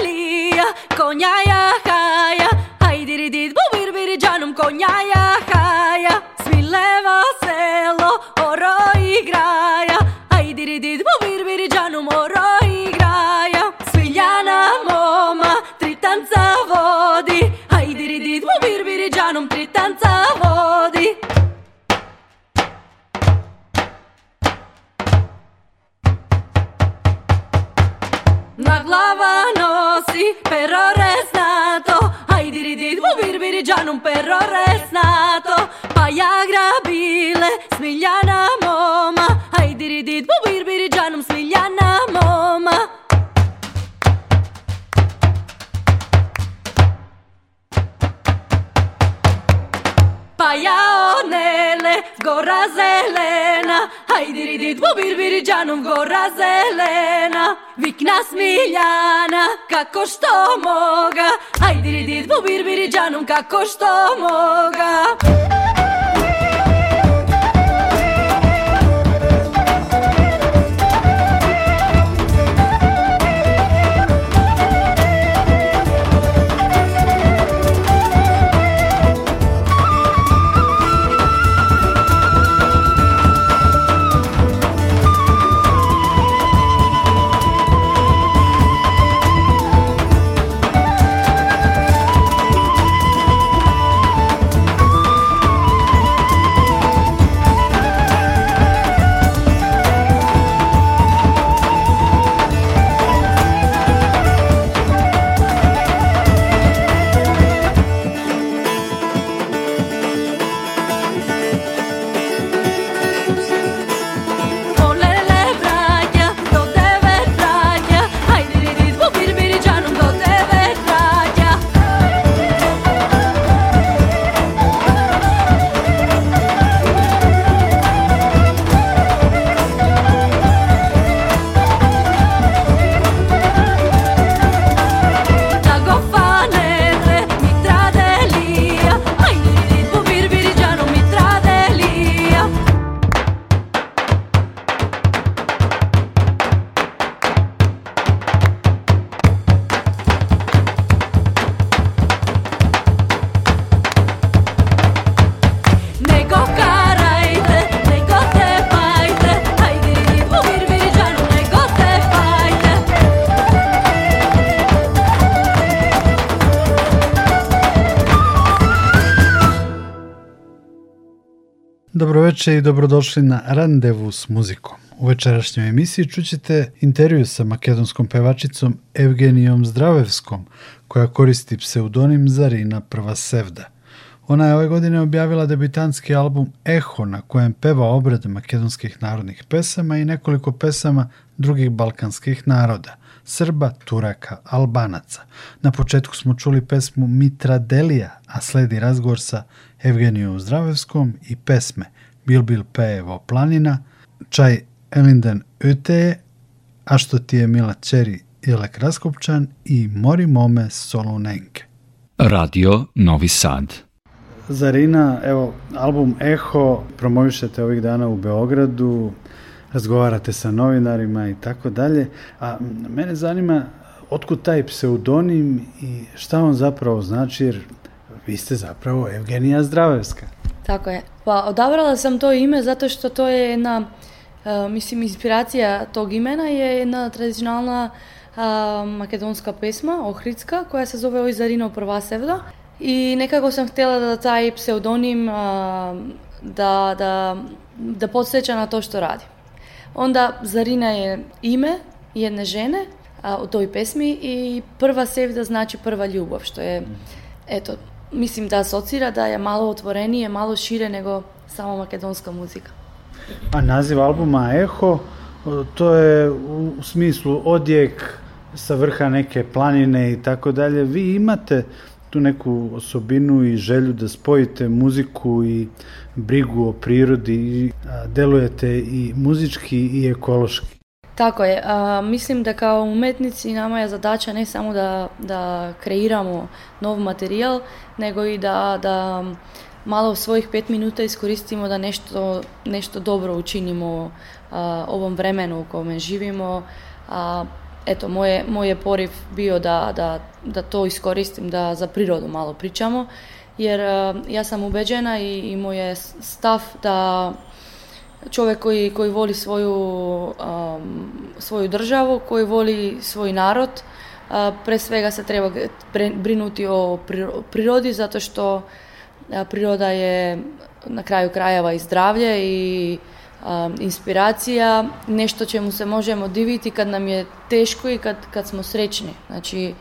de coña y ajay. però restato. Ai diriti tu birbiri già non perro restato. Paia grabile, smigliana moma. Ai diriti tu pa jao nele, gora zelena, hajdi ridit bubir biriđanom, gora zelena, vikna smiljana, kako što moga, hajdi ridit bubir biriđanom, kako što moga. veče i dobrodošli na Randevu s muzikom. U večerašnjoj emisiji čućete intervju sa makedonskom pevačicom Evgenijom Zdravevskom, koja koristi pseudonim Zarina Prva Sevda. Ona je ove godine objavila debitanski album Eho, na kojem peva obrade makedonskih narodnih pesama i nekoliko pesama drugih balkanskih naroda – Srba, Turaka, Albanaca. Na početku smo čuli pesmu Mitra Delija, a sledi razgovor sa Evgenijom Zdravevskom i pesme Bilbil Bilbilpejevo planina, čaj Elinden Öteje, a što ti je mila čeri Jelek Raskopčan i Mori Mome Solunenke. Radio Novi Sad. Zarina, evo, album Eho promovišete ovih dana u Beogradu, razgovarate sa novinarima i tako dalje, a mene zanima otkud taj pseudonim i šta on zapravo znači, jer vi ste zapravo Evgenija Zdravevska. Tako je. Па одабрала сам тоа име затоа што тоа е една мислим инспирација тог имена е една традиционална македонска песма охридска која се зове Ој Зарино Севда. и некако сам хтела да тај псевдоним а, да да да подсеча на тоа што ради. Онда Зарина е име едне жене жена од тој песми и прва севда значи прва љубов што е ето mislim da asocira da je malo otvorenije, malo šire nego samo makedonska muzika. A naziv albuma Eho, to je u smislu odjek sa vrha neke planine i tako dalje. Vi imate tu neku osobinu i želju da spojite muziku i brigu o prirodi i delujete i muzički i ekološki. Tako je, a, mislim da kao umetnici nama je zadaća ne samo da, da kreiramo nov materijal, nego i da, da malo svojih pet minuta iskoristimo da nešto, nešto dobro učinimo a, ovom vremenu u kome živimo. A, eto, moje, moj je poriv bio da, da, da to iskoristim, da za prirodu malo pričamo, jer a, ja sam ubeđena i, i moj je stav da čovek koji, koji voli svoju, um, svoju državu, koji voli svoj narod. Uh, pre svega se treba brinuti o prirodi zato što uh, priroda je na kraju krajeva i zdravlje i um, inspiracija, nešto čemu se možemo diviti kad nam je teško i kad, kad smo srećni. Znači,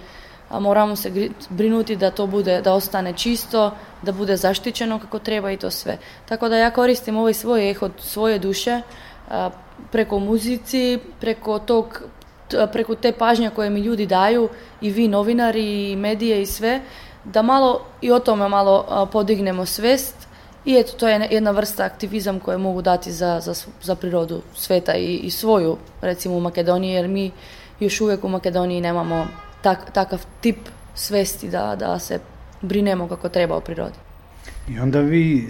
a moramo se brinuti da to bude, da ostane čisto, da bude zaštićeno kako treba i to sve. Tako da ja koristim ovaj svoj ehod, svoje duše, preko muzici, preko tog preko te pažnje koje mi ljudi daju i vi novinari i medije i sve, da malo i o tome malo podignemo svest i eto to je jedna vrsta aktivizam koje mogu dati za, za, za prirodu sveta i, i svoju recimo u Makedoniji jer mi još uvijek u Makedoniji nemamo tak, takav tip svesti da, da se brinemo kako treba o prirodi. I onda vi e,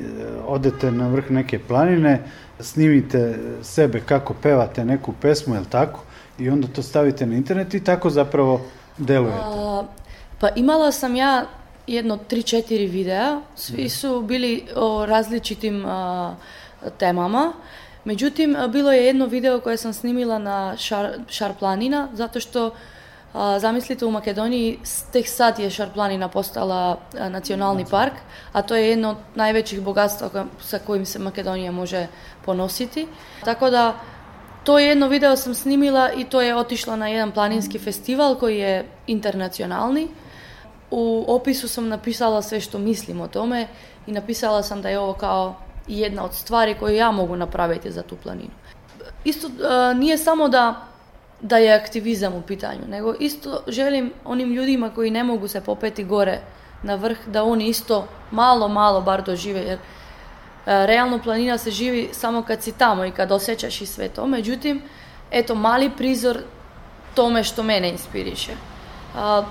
odete na vrh neke planine, snimite sebe kako pevate neku pesmu, jel tako? I onda to stavite na internet i tako zapravo delujete. A, pa imala sam ja jedno 3-4 videa, svi mhm. su bili o različitim a, temama. Međutim, bilo je jedno video koje sam snimila na šar, šar planina, zato što A, zamislite u Makedoniji teh sad je Šarplanina postala e, nacionalni park, a to je jedno od najvećih bogatstva sa kojim se Makedonija može ponositi. Tako da to je jedno video sam snimila i to je otišla na jedan planinski festival koji je internacionalni. U opisu sam napisala sve što mislim o tome i napisala sam da je ovo kao jedna od stvari koje ja mogu napraviti za tu planinu. Isto e, nije samo da da je aktivizam u pitanju, nego isto želim onim ljudima koji ne mogu se popeti gore na vrh, da oni isto malo, malo bar dožive, jer e, realno planina se živi samo kad si tamo i kad osjećaš i sve to. Međutim, eto, mali prizor tome što mene inspiriše. E,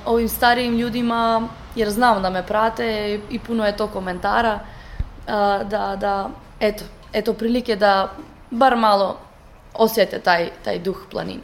ovim starijim ljudima, jer znam da me prate i puno je to komentara, e, da, da eto, eto prilike da bar malo osjete taj, taj duh planinu.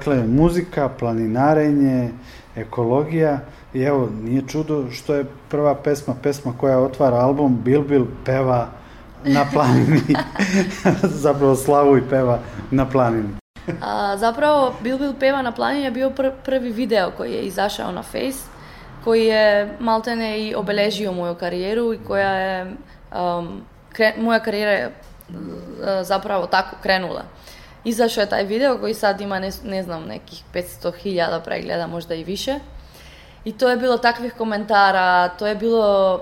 Dakle, muzika, planinarenje, ekologija i evo, nije čudo što je prva pesma, pesma koja otvara album, Bilbil peva na planini. zapravo slavu i peva na planini. A, zapravo, Bilbil peva na planini je bio pr prvi video koji je izašao na Face, koji je maltene i obeležio moju karijeru i koja je, um, moja karijera je uh, zapravo tako krenula. Izašao je taj video koji sad ima, ne, ne znam, nekih 500.000 pregleda, možda i više. I to je bilo takvih komentara, to je bilo...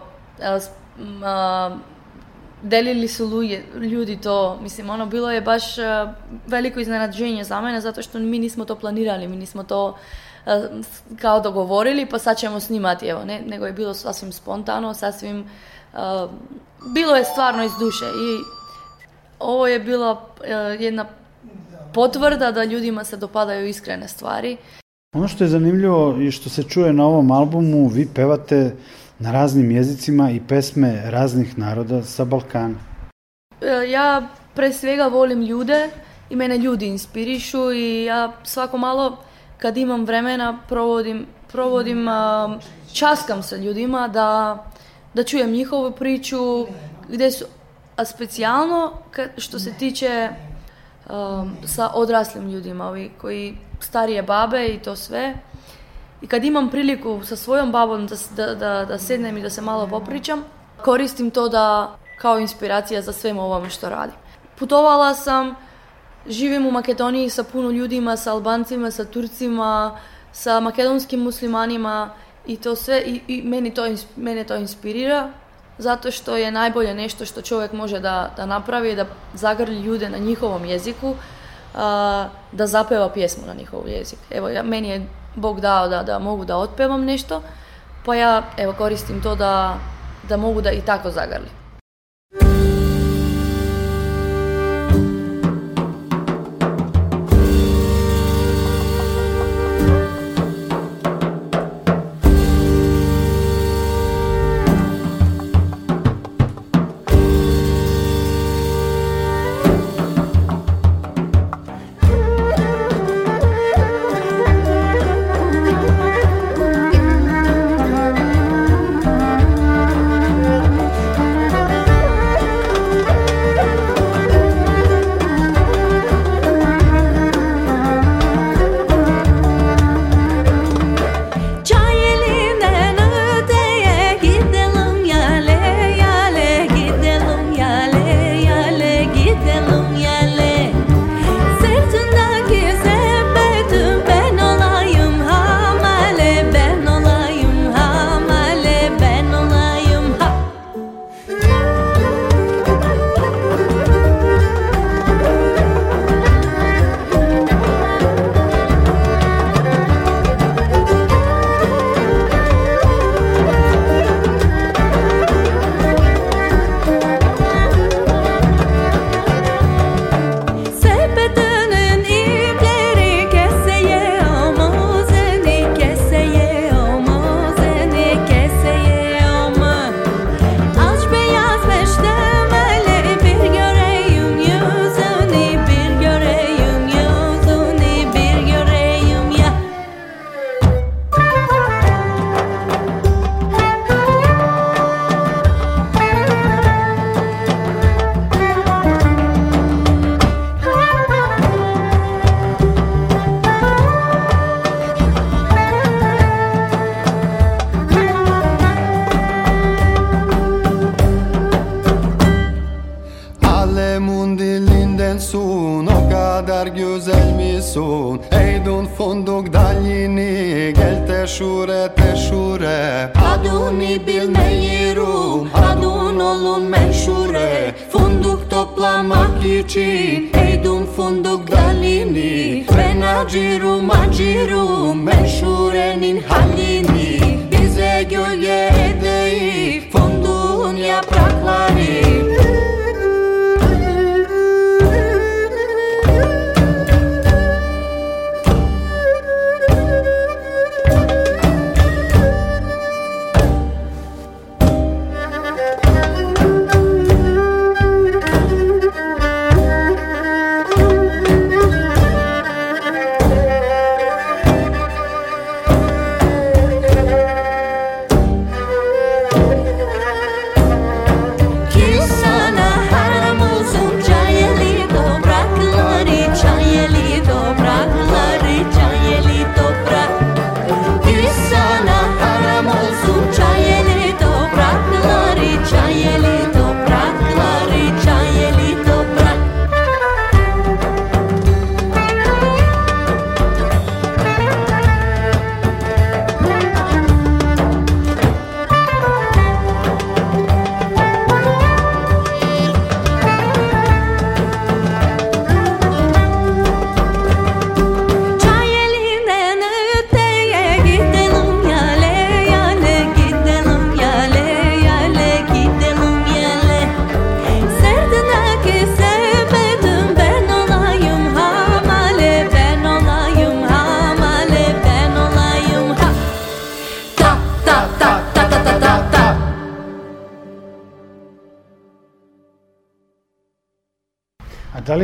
Uh, delili su ljudi to, mislim, ono, bilo je baš veliko iznenađenje za mene, zato što mi nismo to planirali, mi nismo to kao dogovorili, pa sad ćemo snimati, evo, ne, nego je bilo sasvim spontano, sasvim, uh, bilo je stvarno iz duše i ovo je bila uh, jedna potvrda da ljudima se dopadaju iskrene stvari. Ono što je zanimljivo i što se čuje na ovom albumu, vi pevate na raznim jezicima i pesme raznih naroda sa Balkana. E, ja pre svega volim ljude i mene ljudi inspirišu i ja svako malo kad imam vremena provodim, provodim časkam sa ljudima da, da čujem njihovu priču gde su, a specijalno što se tiče um, sa odraslim ljudima, ovi koji starije babe i to sve. I kad imam priliku sa svojom babom da, da, da, da sednem i da se malo popričam, koristim to da kao inspiracija za svem ovom što radim. Putovala sam, živim u Makedoniji sa puno ljudima, sa Albancima, sa Turcima, sa makedonskim muslimanima i to sve i, i meni, to, mene to inspirira zato što je najbolje nešto što čovjek može da, da napravi, da zagrli ljude na njihovom jeziku, a, da zapeva pjesmu na njihov jezik. Evo, ja, meni je Bog dao da, da mogu da otpevam nešto, pa ja evo, koristim to da, da mogu da i tako zagrli.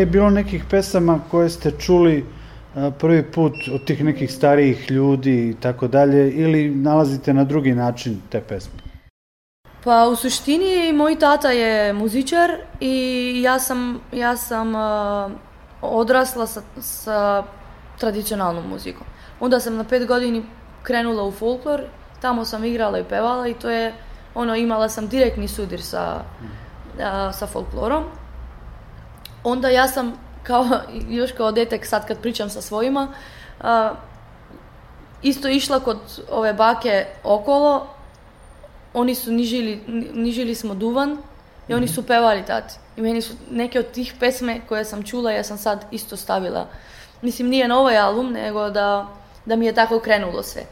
je bilo nekih pesama koje ste čuli e, prvi put od tih nekih starijih ljudi i tako dalje ili nalazite na drugi način te pesme? Pa u suštini moj tata je muzičar i ja sam, ja sam uh, odrasla sa, sa tradicionalnom muzikom. Onda sam na pet godini krenula u folklor, tamo sam igrala i pevala i to je, ono, imala sam direktni sudir sa, uh, sa folklorom onda ja sam kao, još kao detek sad kad pričam sa svojima, a, isto išla kod ove bake okolo, oni su nižili, nižili smo duvan i oni mhm. su pevali tad. I meni su neke od tih pesme koje sam čula, ja sam sad isto stavila. Mislim, nije na ovaj album, nego da, da mi je tako krenulo sve.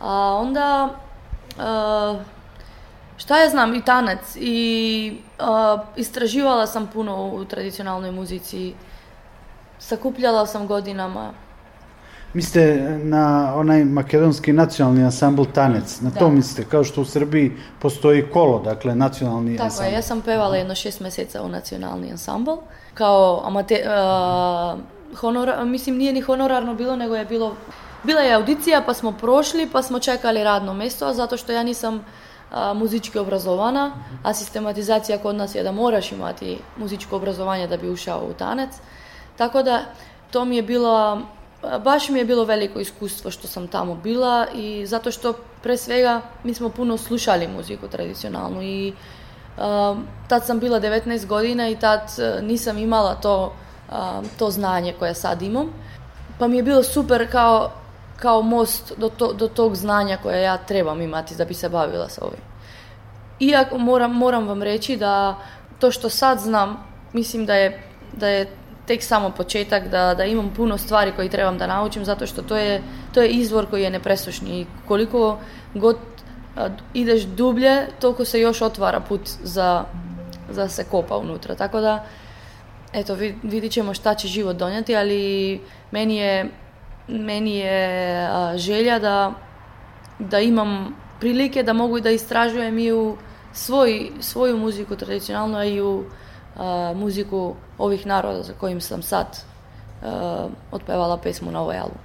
A onda, uh, šta ja znam, i tanac, i Uh, istraživala sam puno u tradicionalnoj muzici. Sakupljala sam godinama. Mislite na onaj makedonski nacionalni ansambl Tanec, na da. to mislite, kao što u Srbiji postoji kolo, dakle nacionalni Tako ansambl. Tako je, ja sam pevala jedno šest meseca u nacionalni ansambl, kao amate, uh, honora, mislim nije ni honorarno bilo, nego je bilo, bila je audicija pa smo prošli, pa smo čekali radno mesto, zato što ja nisam a, muzički obrazovana, a sistematizacija kod nas je da moraš imati muzičko obrazovanje da bi ušao u tanec. Tako da to mi je bilo, baš mi je bilo veliko iskustvo što sam tamo bila i zato što pre svega mi smo puno slušali muziku tradicionalnu i a, tad sam bila 19 godina i tad e, nisam imala to, a, to znanje koje sad imam. Pa mi je bilo super kao kao most do, to, do tog znanja koje ja trebam imati da bi se bavila sa ovim. Iako moram, moram vam reći da to što sad znam, mislim da je, da je tek samo početak, da, da imam puno stvari koje trebam da naučim, zato što to je, to je izvor koji je nepresušni. I koliko god ideš dublje, toliko se još otvara put za, za se kopa unutra. Tako da, eto, vidit ćemo šta će život donijeti, ali meni je meni je želja da, da imam prilike da mogu da istražujem i u svoj, svoju muziku tradicionalnu, a i u a, muziku ovih naroda za kojim sam sad a, otpevala pesmu na ovaj album.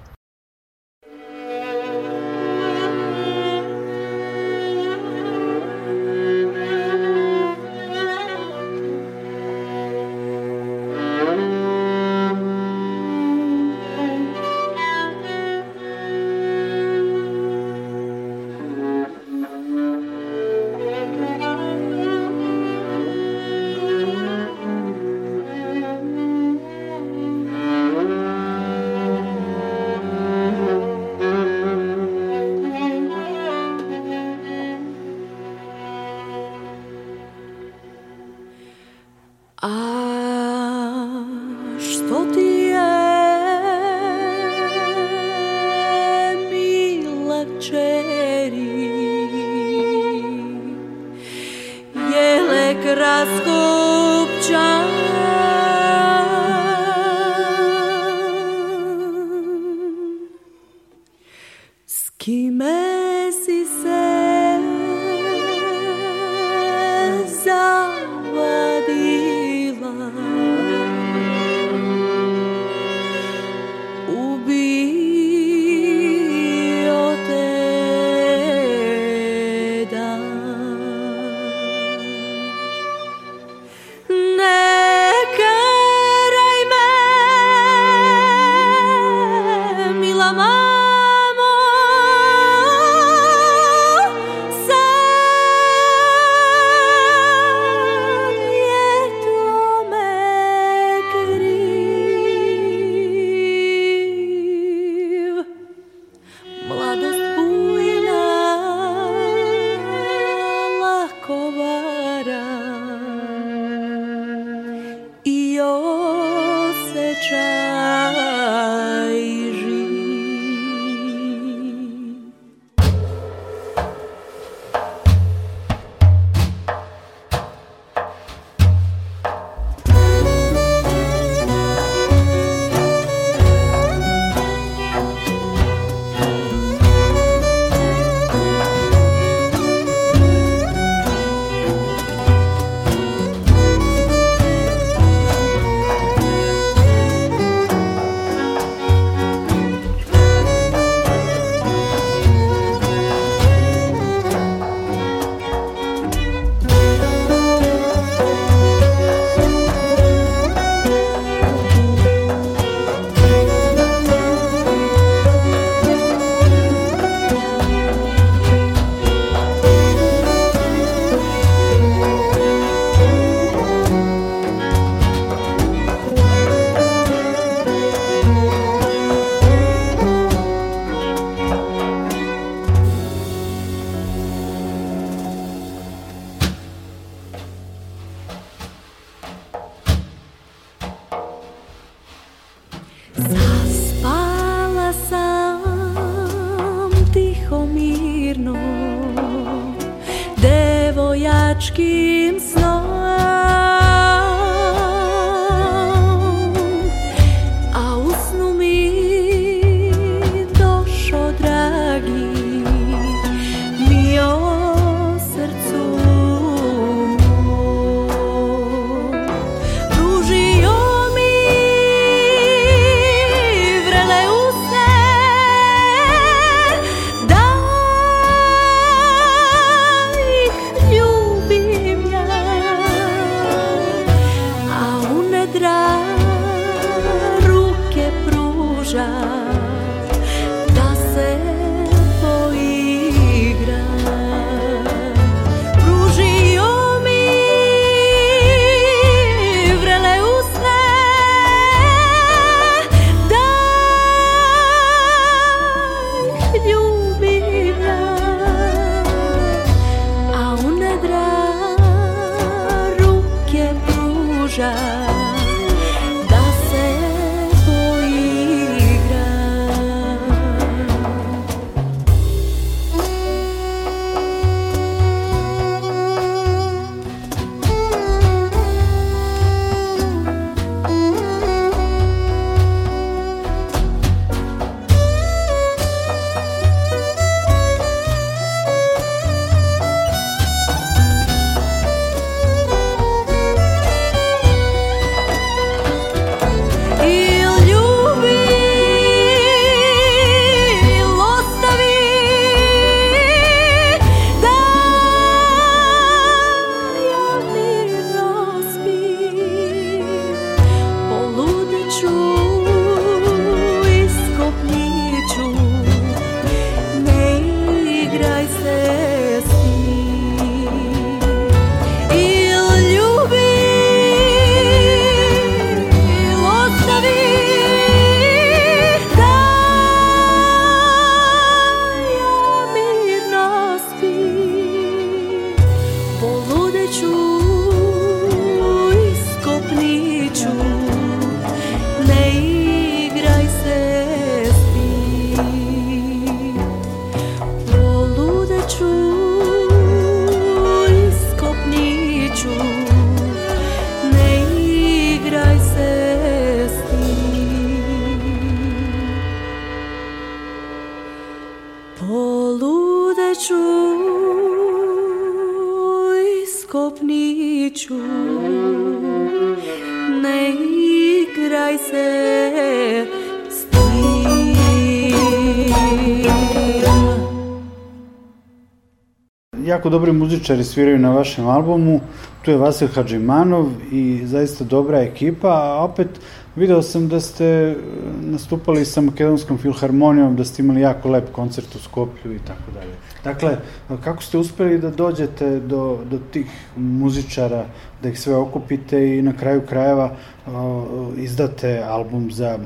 jako dobri muzičari sviraju na vašem albumu, tu je Vasil Hadžimanov i zaista dobra ekipa, a opet video sam da ste eh, nastupali sa Makedonskom filharmonijom, da ste imali jako lep koncert u Skoplju i tako dalje. Dakle, kako ste uspeli da dođete do, do tih muzičara, da ih sve okupite i na kraju krajeva o, izdate album za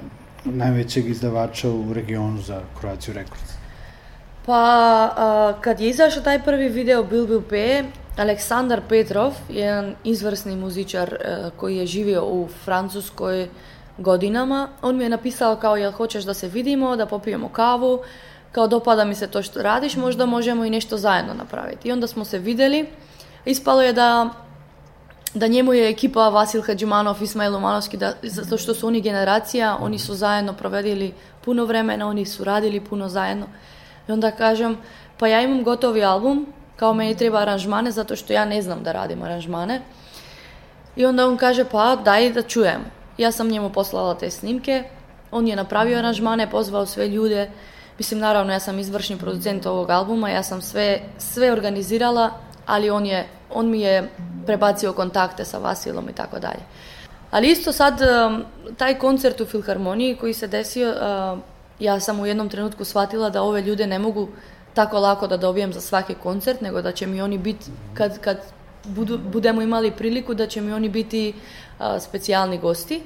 najvećeg izdavača u regionu za Croatia Records? Pa, uh, kad je izašao taj prvi video Bilbil Pe, Aleksandar Petrov, jedan izvrsni muzičar uh, koji je živio u Francuskoj godinama, on mi je napisao kao jel hoćeš da se vidimo, da popijemo kavu, kao dopada mi se to što radiš, možda možemo i nešto zajedno napraviti. I onda smo se videli, ispalo je da da njemu je ekipa Vasil Hadžimanov, Ismail Umanovski, da, zato što su oni generacija, oni su zajedno provedili puno vremena, oni su radili puno zajedno. I onda kažem, pa ja imam gotovi album, kao meni treba aranžmane zato što ja ne znam da radim aranžmane. I onda on kaže, pa daj da čujem. Ja sam njemu poslala te snimke, on je napravio aranžmane, pozvao sve ljude. Mislim, naravno, ja sam izvršni producent ovog albuma, ja sam sve, sve organizirala, ali on, je, on mi je prebacio kontakte sa Vasilom i tako dalje. Ali isto sad, um, taj koncert u Filharmoniji koji se desio, uh, ja sam u jednom trenutku shvatila da ove ljude ne mogu tako lako da dobijem za svaki koncert, nego da će mi oni biti, kad, kad budu, budemo imali priliku, da će mi oni biti a, specijalni gosti.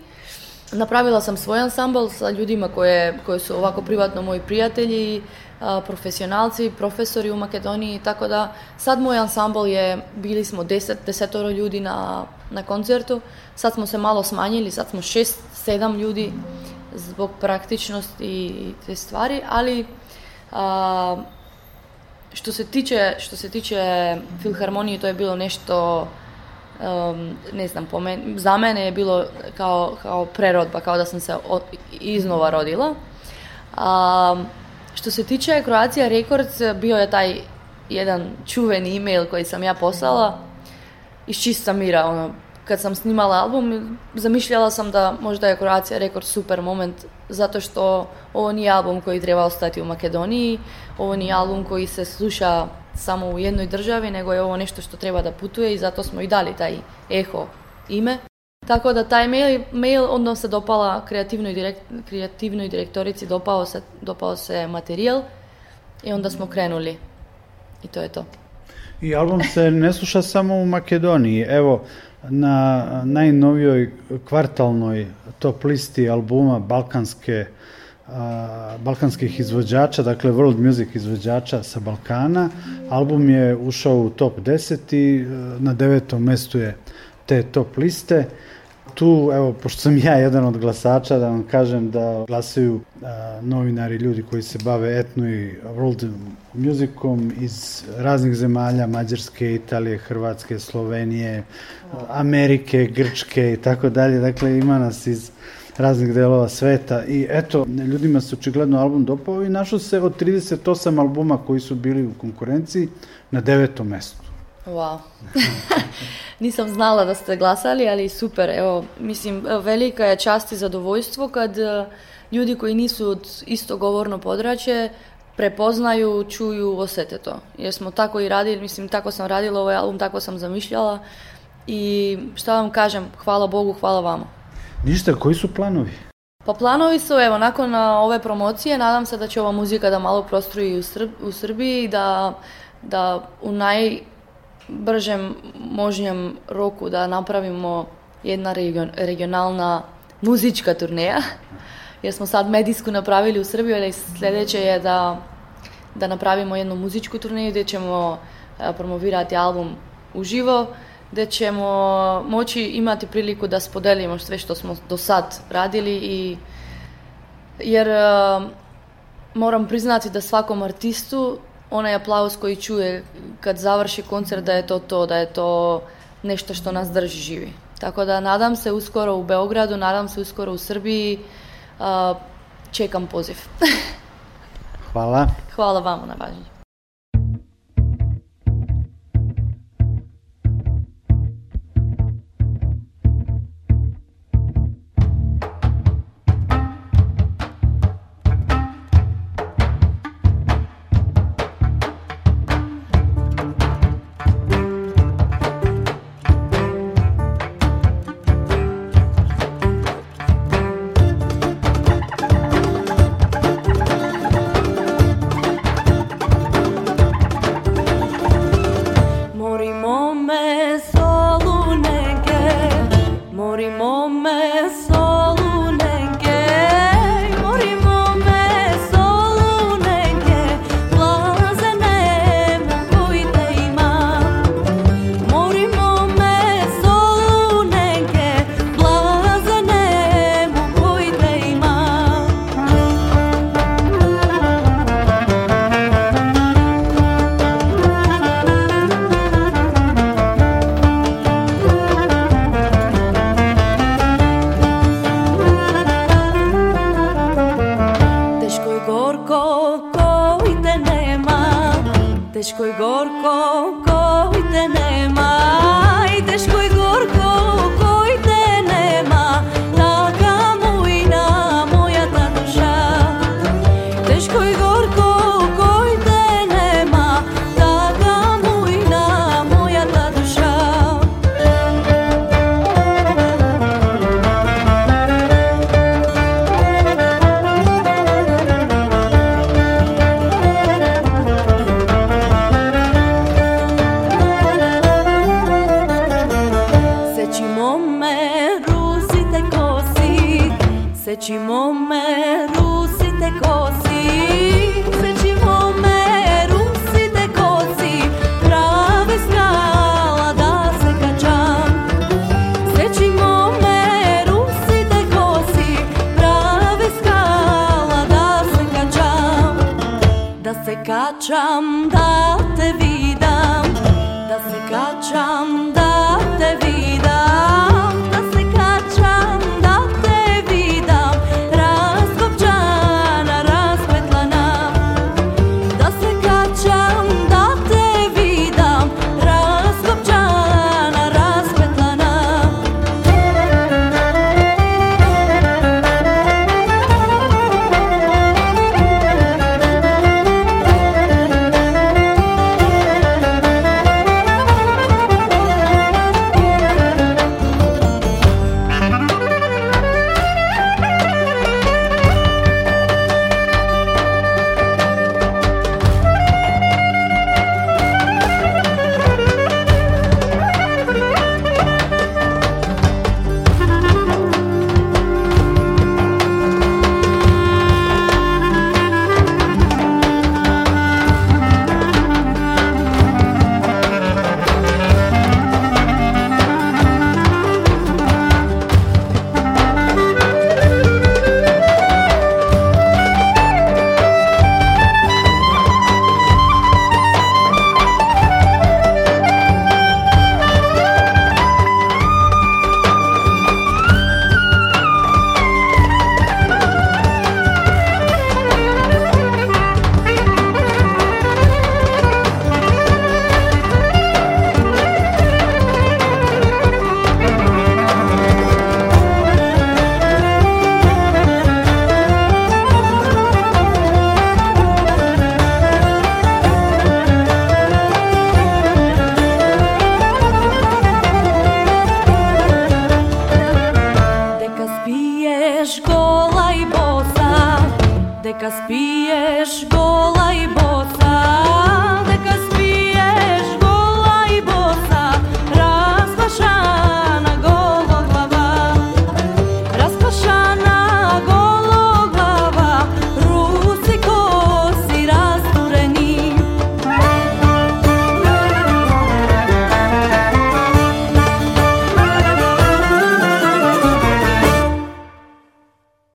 Napravila sam svoj ansambal sa ljudima koje, koje su ovako privatno moji prijatelji, a, profesionalci, profesori u Makedoniji, tako da sad moj ansambal je, bili smo deset, desetoro ljudi na, na koncertu, sad smo se malo smanjili, sad smo šest, sedam ljudi zbog praktičnosti i te stvari, ali a, što se tiče, što se tiče filharmonije, to je bilo nešto, um, ne znam, po meni, za mene je bilo kao, kao prerodba, kao da sam se od, iznova rodila. A, što se tiče Croatia Records, bio je taj jedan čuveni email koji sam ja poslala iz čista mira, ono, kad sam snimala album, zamišljala sam da možda je Kroacija rekord super moment, zato što ovo nije album koji treba ostati u Makedoniji, ovo nije album koji se sluša samo u jednoj državi, nego je ovo nešto što treba da putuje i zato smo i dali taj eho ime. Tako da taj mail, mail odmah se dopala kreativnoj, direkt, kreativnoj direktorici, dopao se, dopao se materijal i onda smo krenuli. I to je to. I album se ne sluša samo u Makedoniji. Evo, na najnovijoj kvartalnoj top listi albuma balkanske a, balkanskih izvođača, dakle world music izvođača sa Balkana. Album je ušao u top 10 i a, na devetom mestu je te top liste. Uh, tu, evo, pošto sam ja jedan od glasača, da vam kažem da glasaju a, novinari, ljudi koji se bave etno i world muzikom iz raznih zemalja, Mađarske, Italije, Hrvatske, Slovenije, Amerike, Grčke i tako dalje. Dakle, ima nas iz raznih delova sveta i eto, ljudima se očigledno album dopao i našao se od 38 albuma koji su bili u konkurenciji na devetom mestu. Wow. Nisam znala da ste glasali, ali super. Evo, mislim, velika je čast i zadovoljstvo kad e, ljudi koji nisu od isto istogovorno podraće prepoznaju, čuju, osete to. Jer smo tako i radili, mislim, tako sam radila ovaj album, tako sam zamišljala. I šta vam kažem, hvala Bogu, hvala vama. Ništa, koji su planovi? Pa planovi su, evo, nakon ove promocije, nadam se da će ova muzika da malo prostruji u, Srb u Srbiji, da, da u naj bržem možnjem roku da napravimo jedna region, regionalna muzička turneja. Jer smo sad medijsku napravili u Srbiji, ali sljedeće je da, da napravimo jednu muzičku turneju gdje ćemo e, promovirati album uživo, gdje ćemo moći imati priliku da spodelimo sve što smo do sad radili i jer e, moram priznati da svakom artistu onaj aplauz koji čuje kad završi koncert da je to to, da je to nešto što nas drži živi. Tako da nadam se uskoro u Beogradu, nadam se uskoro u Srbiji. Čekam poziv. Hvala. Hvala vama na važnju. teško i gorko kojte te ne jump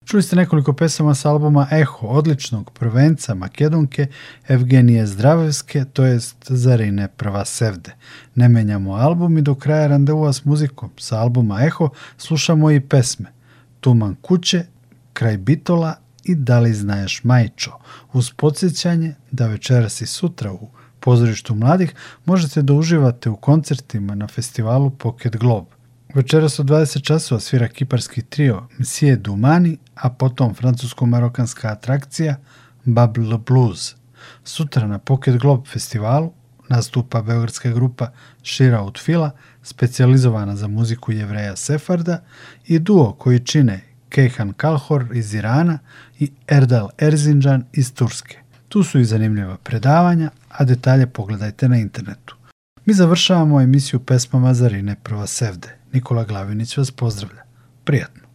Čuli ste nekoliko pesama sa albuma Eho, odličnog prvenca Makedonke Evgenije Zdravevske, to jest Zarine Prva Sevde. Ne menjamo album i do kraja randevuva s muzikom. Sa albuma Eho slušamo i pesme Tuman kuće, Kraj bitola i Da li znaješ majčo, uz podsjećanje da večeras i sutra u pozorištu mladih možete da uživate u koncertima na festivalu Pocket Globe. Večeras od 20 časova svira kiparski trio Msije Dumani, a potom francusko-marokanska atrakcija Bubble Blues. Sutra na Pocket Globe festivalu nastupa beogradska grupa Shira od Fila, specijalizovana za muziku jevreja Sefarda i duo koji čine Kejhan Kalhor iz Irana i Erdal Erzinđan iz Turske. Tu su i zanimljiva predavanja, a detalje pogledajte na internetu. Mi završavamo emisiju pesmama Zarine Sevde. Nikola Glavinić vas pozdravlja. Prijatno.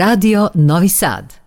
Radio Novi Sad.